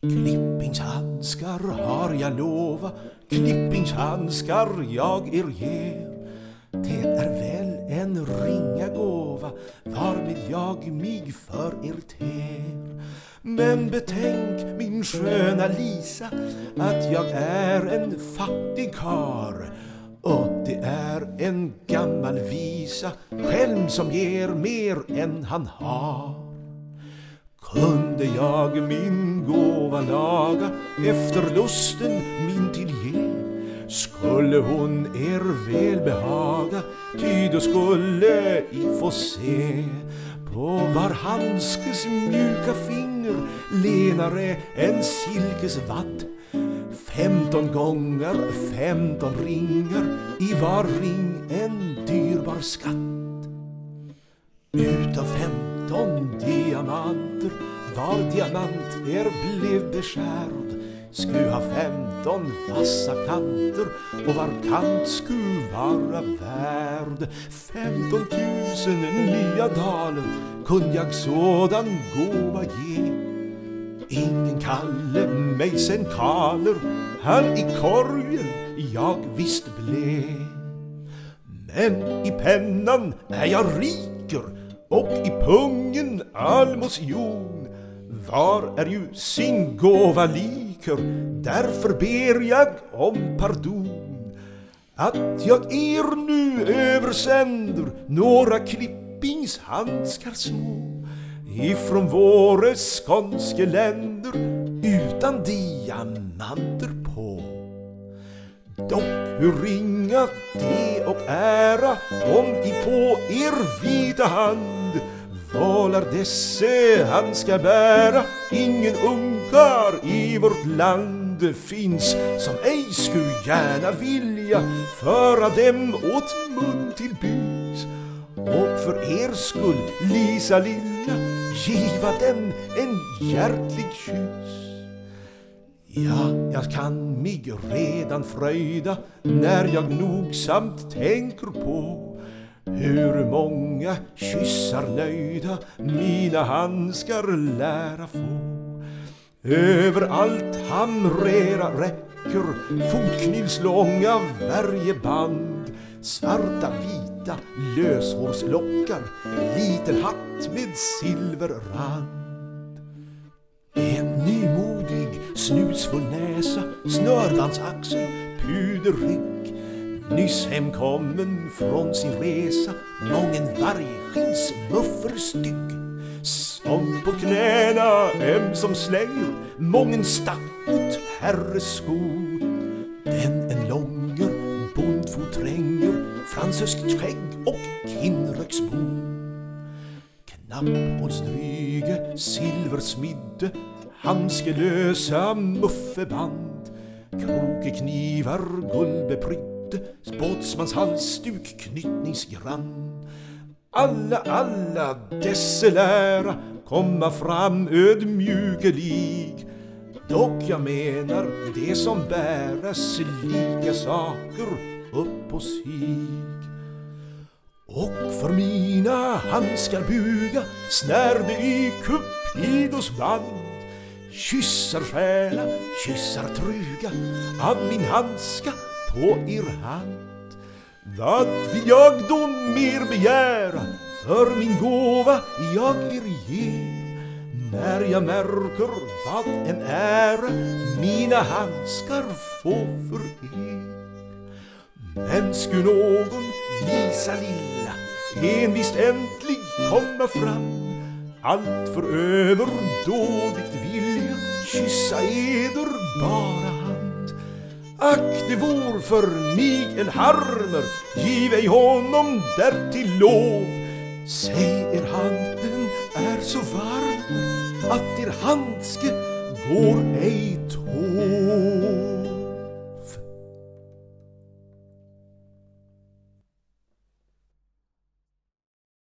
Klippingshandskar har jag lova, klippingshandskar jag er ger. Det är väl en ringa gåva, varmed jag mig för er ter. Men betänk min sköna Lisa, att jag är en fattig kar och det är en gammal visa, själv som ger mer än han har. Kunde jag min gåva laga efter lusten min till ge? Skulle hon er väl behaga ty då skulle I få se på var handskes mjuka finger lenare än silkesvadd Femton gånger femton ringar i var ring en dyrbar skatt. Utav femton diamanter var diamant er blev beskärd. Sku ha femton vassa kanter och var kant sku vara värd. Femton tusen nya daler kunde jag sådan gåva ge. Ingen kalle mig sen kaler han i korgen jag visst blev. Men i pennan är jag riker och i pungen almosjon. var är ju sin gåva liker därför ber jag om pardon att jag er nu översänder några klippingshandskar små ifrån våre skånske länder utan diamanter på Dock hur ringa det och ära om i på er vita hand. Valar desse han ska bära. Ingen ungkar i vårt land finns som ej skulle gärna vilja föra dem åt mun till bys och för er skull, Lisa lilla, giva dem en hjärtlig kyss. Ja, jag kan mig redan fröjda när jag nogsamt tänker på hur många kyssar nöjda mina handskar lära få. Överallt hamrera räcker fotknivslånga värjeband svarta vita löshårslockar liten hatt med silverrand. Snusfull näsa snörbandsaxel puderrygg Nyss hemkommen från sin resa mången vargskinnsmuffer stygg som på knäna ömsom slänger mången stackot herresko den en långer bondfot tränger fransöskt skägg och kinnröksbo knapphålsdryge silversmidde handskelösa muffeband krokeknivar guldbeprydde båtsmans halsduk knytningsgrann alla, alla dessa lära komma fram ödmjukelig Dock jag menar det som bäras lika saker upp på sig. Och för mina handskar buga snärde i Cupidos band Kyssar själa, kyssar truga av min handska på er hand. Vad vill jag då mer begära för min gåva jag er ger när jag märker vad en ära mina handskar få för er. Men sku någon Lisa lilla envist äntlig komma fram allt för överdådigt kyssa eder bara hand. Ack det vore för mig en harmer. Giv ej honom därtill lov. Säg er handen är så varm att er handske går ej tåg